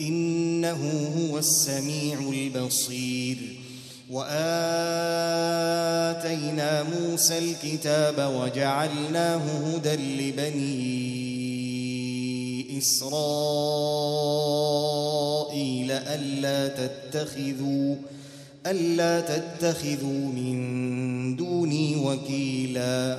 إنه هو السميع البصير. وآتينا موسى الكتاب وجعلناه هدى لبني إسرائيل ألا تتخذوا ألا تتخذوا من دوني وكيلا.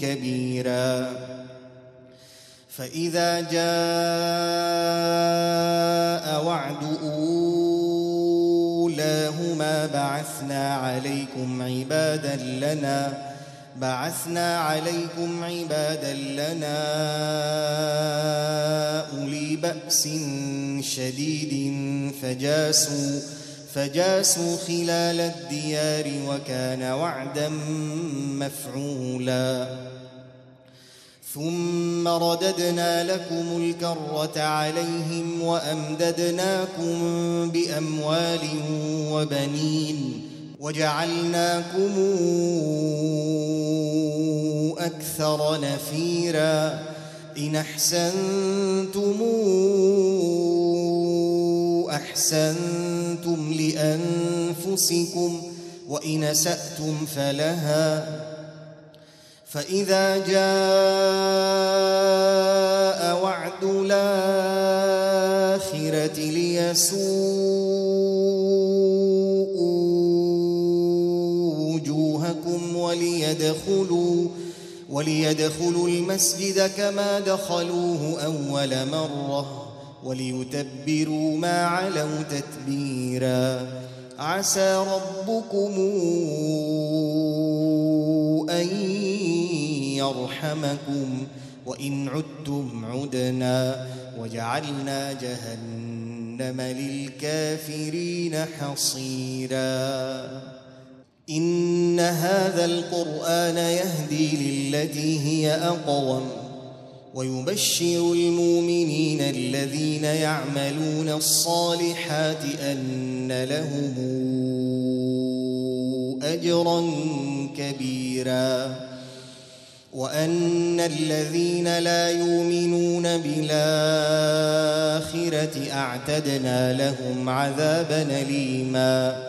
كبيرا. فإذا جاء وعد أولاهما بعثنا عليكم عبادا لنا بعثنا عليكم عبادا لنا أولي بأس شديد فجاسوا فجاسوا خلال الديار وكان وعدا مفعولا. ثم رددنا لكم الكرة عليهم وأمددناكم بأموال وبنين وجعلناكم أكثر نفيرا. إن أحسنتم أحسنتم لأنفسكم وإن أسأتم فلها فإذا جاء وعد الآخرة ليسوءوا وجوهكم وليدخلوا وليدخلوا المسجد كما دخلوه أول مرة وليتبروا ما علوا تتبيرا عسى ربكم أن يرحمكم. وإن عدتم عدنا. وجعلنا جهنم للكافرين حصيرا. إن هذا القرآن يهدي للتي هي أقوم. ويبشر المؤمنين الذين يعملون الصالحات أن لهم أجرا كبيرا وأن الذين لا يؤمنون بالآخرة أعتدنا لهم عذابا أليما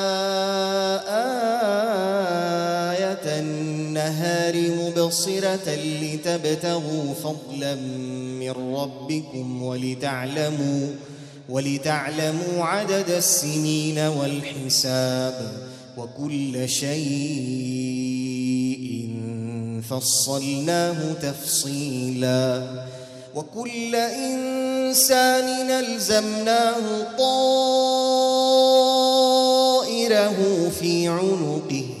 النهار مبصرة لتبتغوا فضلا من ربكم ولتعلموا ولتعلموا عدد السنين والحساب وكل شيء فصلناه تفصيلا وكل إنسان ألزمناه طائره في عنقه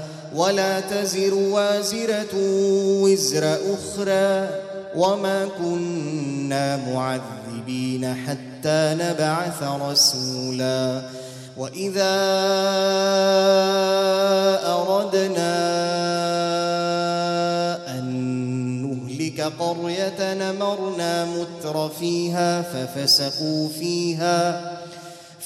ولا تزر وازرة وزر أخرى وما كنا معذبين حتى نبعث رسولا وإذا أردنا أن نهلك قرية نمرنا متر فيها ففسقوا فيها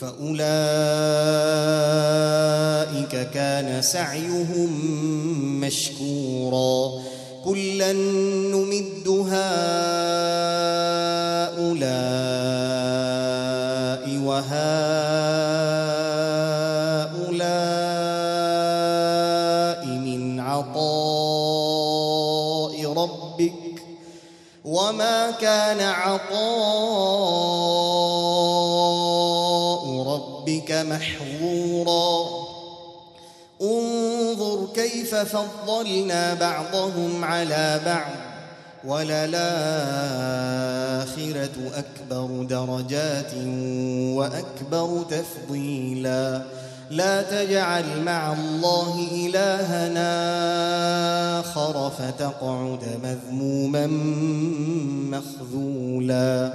فأولئك كان سعيهم مشكورا. كلا نمد هؤلاء وهؤلاء من عطاء ربك. وما كان عطاء ربك محظورا. انظر كيف فضلنا بعضهم على بعض وللآخرة أكبر درجات وأكبر تفضيلا. لا تجعل مع الله إلهنا آخر فتقعد مذموما مخذولا.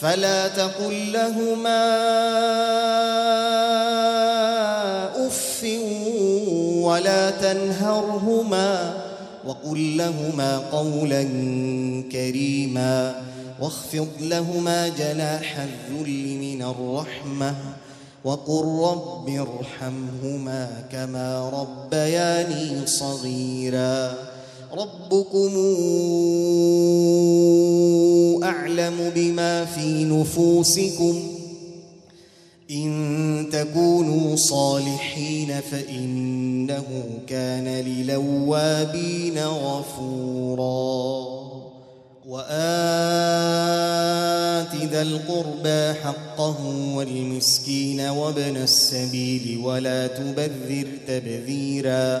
فلا تقل لهما أف ولا تنهرهما وقل لهما قولا كريما واخفض لهما جناح الذل من الرحمة وقل رب ارحمهما كما ربياني صغيرا ربكم أعلم بما في نفوسكم. إن تكونوا صالحين فإنه كان للوابين غفورا. وآت ذا القربى حقه والمسكين وابن السبيل ولا تبذر تبذيرا.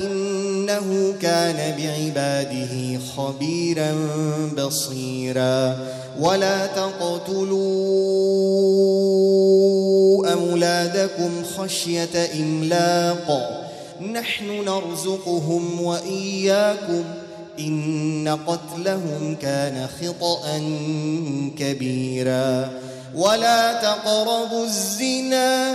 إنه كان بعباده خبيرا بصيرا. ولا تقتلوا أولادكم خشية إملاق. نحن نرزقهم وإياكم. إن قتلهم كان خطأ كبيرا. ولا تقربوا الزنا.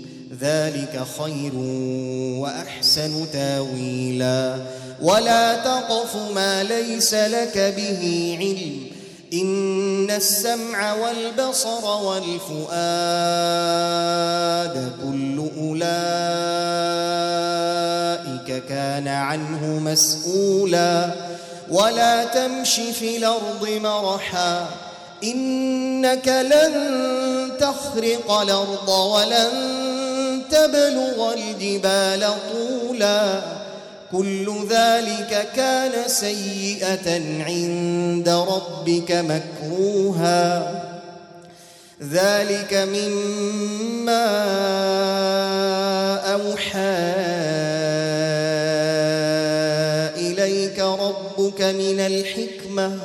ذلك خير وأحسن تاويلا. ولا تقف ما ليس لك به علم. إن السمع والبصر والفؤاد كل أولئك كان عنه مسؤولا. ولا تمش في الأرض مرحا. إنك لن تخرق الأرض ولن تبلغ الجبال طولا. كل ذلك كان سيئة عند ربك مكروها. ذلك مما أوحى إليك ربك من الحكمة.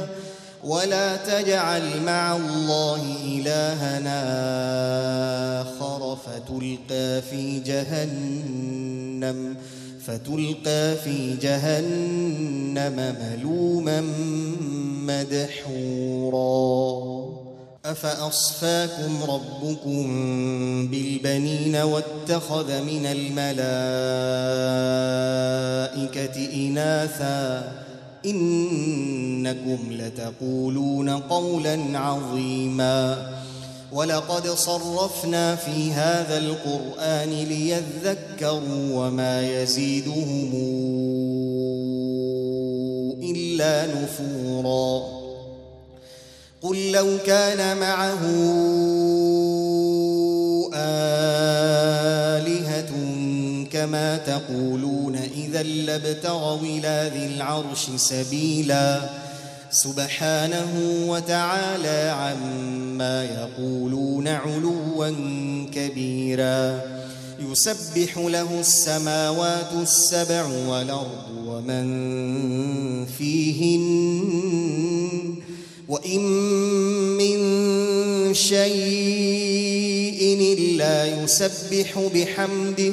ولا تجعل مع الله إلهنا آخر فتلقى في جهنم فتلقى في جهنم ملوما مدحورا. أفأصفاكم ربكم بالبنين واتخذ من الملائكة إناثا إنكم لتقولون قولا عظيما. ولقد صرفنا في هذا القرآن ليذكروا وما يزيدهم إلا نفورا. قل لو كان معه كما تقولون إذا لابتغوا إلى ذي العرش سبيلا. سبحانه وتعالى عما يقولون علوا كبيرا. يسبح له السماوات السبع والأرض ومن فيهن وإن من شيء إلا يسبح بحمده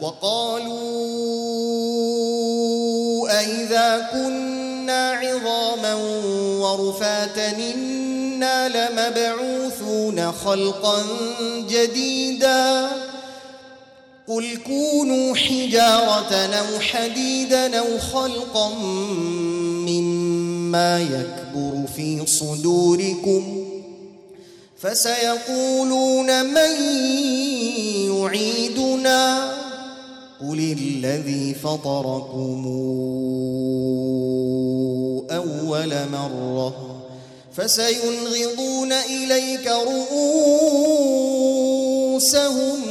وقالوا أئذا كنا عظاما ورفاتا إنا لمبعوثون خلقا جديدا قل كونوا حجارة أو حديدا أو خلقا مما يكبر في صدوركم فسيقولون من يعيدنا قل الذي فطركم أول مرة فسينغضون إليك رؤوسهم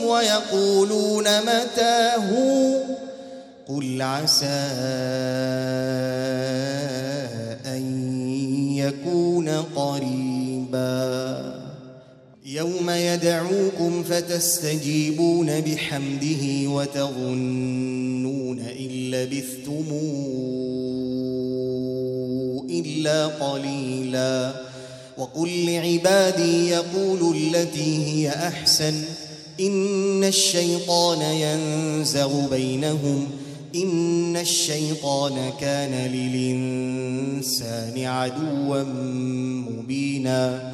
ويقولون متاه قل عسى أن يكون قريبا يوم يدعوكم فتستجيبون بحمده وتظنون إن لبثتم إلا قليلا؟ وقل لعبادي يقول التي هي أحسن. إن الشيطان ينزغ بينهم. إن الشيطان كان للإنسان عدوا مبينا.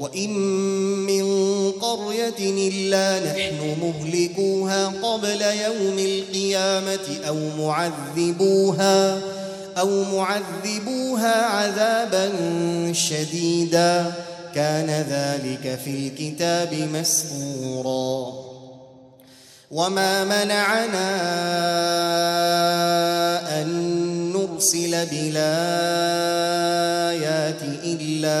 وإن من قرية إلا نحن مهلكوها قبل يوم القيامة أو معذبوها أو معذبوها عذابا شديدا كان ذلك في الكتاب مسطورا وما منعنا أن أرسل بالآيات إلا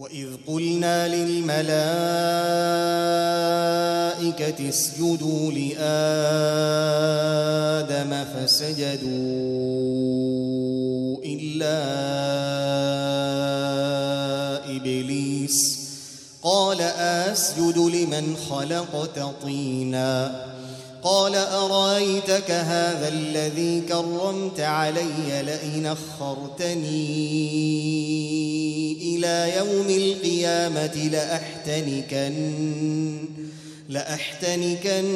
وإذ قلنا للملائكة اسجدوا لآدم فسجدوا إلا إبليس قال أسجد لمن خلقت طيناً قال أرأيتك هذا الذي كرمت علي لئن أخرتني إلى يوم القيامة لأحتنكن لأحتنكن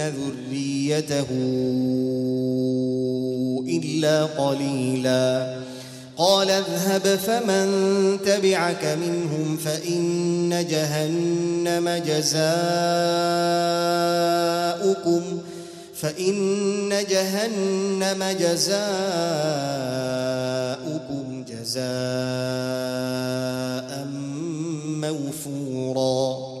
ذريته إلا قليلاً. قال اذهب فمن تبعك منهم فإن جهنم جزاؤكم فإن جهنم جزاؤكم جزاء موفوراً.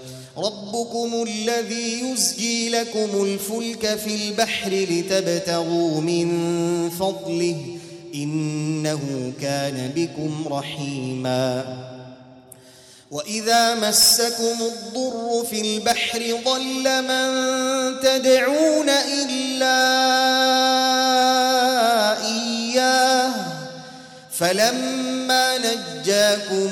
ربكم الذي يزجي لكم الفلك في البحر لتبتغوا من فضله إنه كان بكم رحيما. وإذا مسكم الضر في البحر ضل من تدعون إلا إياه فلما نجاكم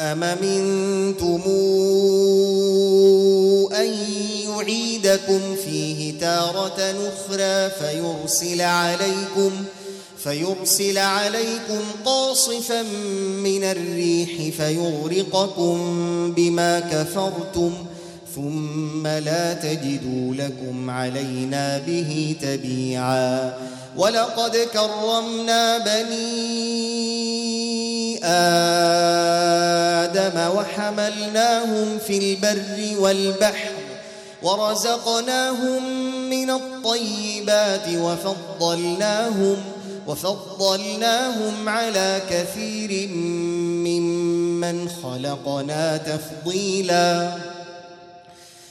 أم منتم أن يعيدكم فيه تارة أخرى فيرسل عليكم فيرسل عليكم قاصفا من الريح فيغرقكم بما كفرتم ثم لا تجدوا لكم علينا به تبيعا. ولقد كرمنا بني آدم وحملناهم في البر والبحر ورزقناهم من الطيبات وفضلناهم وفضلناهم على كثير ممن خلقنا تفضيلا.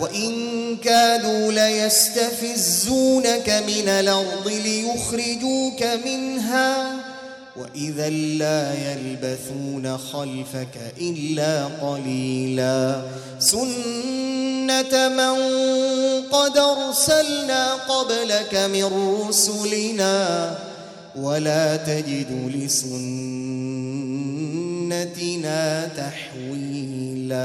وإن كادوا ليستفزونك من الأرض ليخرجوك منها وإذا لا يلبثون خلفك إلا قليلا سنة من قد أرسلنا قبلك من رسلنا ولا تجد لسنتنا تحويلا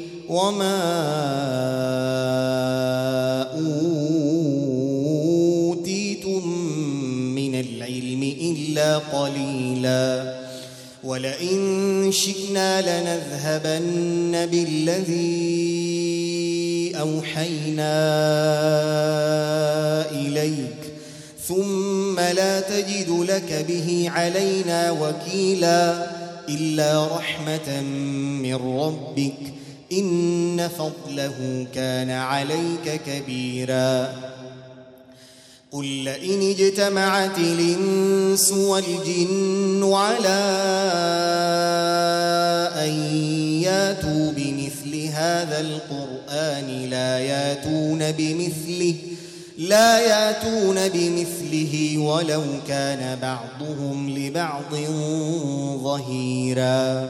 وما أوتيتم من العلم إلا قليلا ولئن شئنا لنذهبن بالذي أوحينا إليك ثم لا تجد لك به علينا وكيلا إلا رحمة من ربك إن فضله كان عليك كبيرا. قل لئن اجتمعت الإنس والجن على أن ياتوا بمثل هذا القرآن لا ياتون بمثله لا ياتون بمثله ولو كان بعضهم لبعض ظهيرا.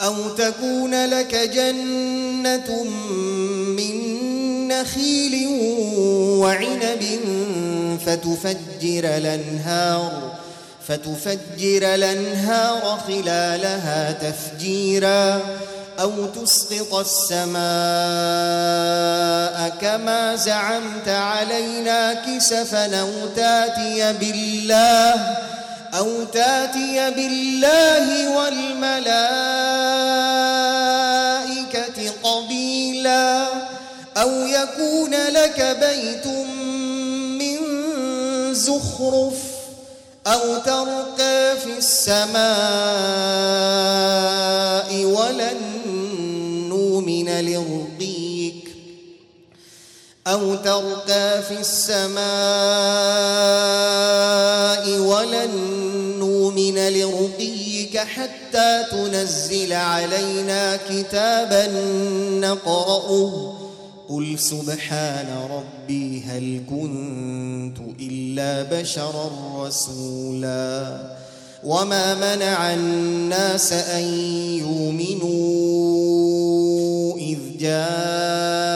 أو تكون لك جنة من نخيل وعنب فتفجر الأنهار فتفجر الأنهار خلالها تفجيرا أو تسقط السماء كما زعمت علينا كسفا أو تاتي بالله. أو تاتي بالله والملائكة قبيلا أو يكون لك بيت من زخرف أو ترقى في السماء ولن نؤمن لرقيك أو ترقى في السماء ولن نؤمن لرقيك حتى تنزل علينا كتابا نقرأه. قل سبحان ربي هل كنت إلا بشرا رسولا. وما منع الناس أن يؤمنوا إذ جاءهم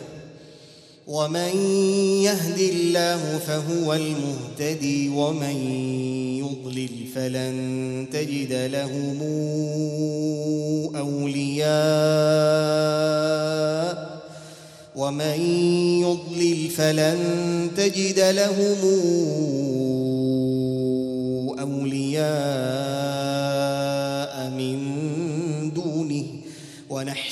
ومن يهد الله فهو المهتدي ومن يضلل فلن تجد لهم أولياء ومن يضلل فلن تجد لهم أولياء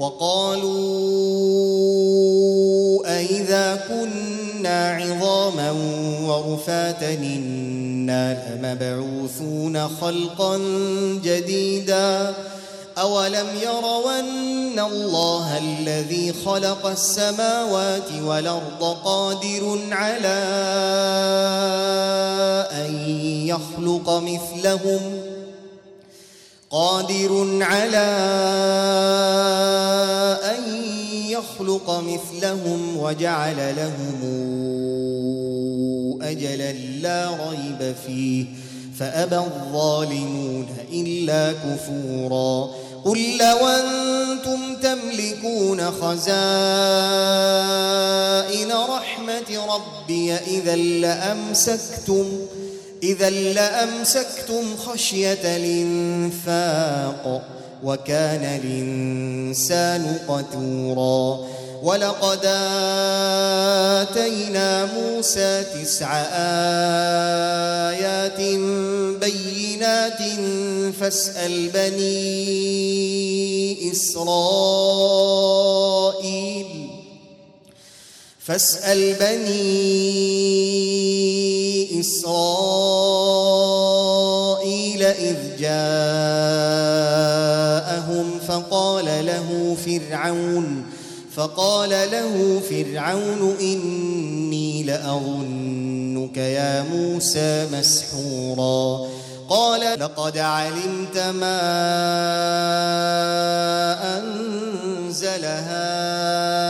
وقالوا أئذا كنا عظاما ورفاتا إنا لمبعوثون خلقا جديدا أولم يروا أن الله الذي خلق السماوات والأرض قادر على أن يخلق مثلهم قادر على أن يخلق مثلهم وجعل لهم أجلا لا ريب فيه فأبى الظالمون إلا كفورا. قل لو أنتم تملكون خزائن رحمة ربي إذا لأمسكتم إذا لأمسكتم خشية الإنفاق وكان الإنسان قتورا. ولقد آتينا موسى تسع آيات بينات فاسأل بني إسرائيل. فاسأل بني إسرائيل إذ جاءهم فقال له فرعون فقال له فرعون إني لأظنك يا موسى مسحورا. قال لقد علمت ما أنزل هؤلاء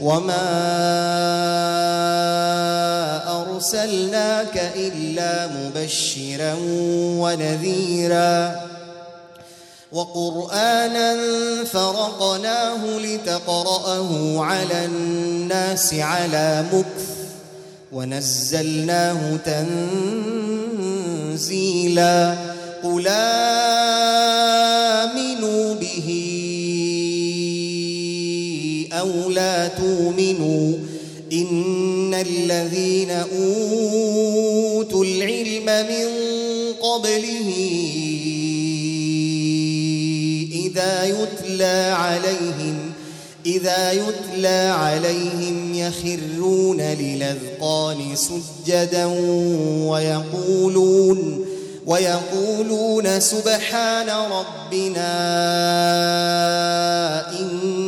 وما أرسلناك إلا مبشرا ونذيرا وقرآنا فرقناه لتقرأه على الناس على مكث ونزلناه تنزيلا قل آمنوا به أو لا تؤمنوا إن الذين أوتوا العلم من قبله إذا يتلى عليهم إذا يتلى عليهم يخرون للأذقان سجدا ويقولون ويقولون سبحان ربنا إن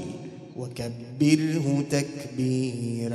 وكبره تكبيراً.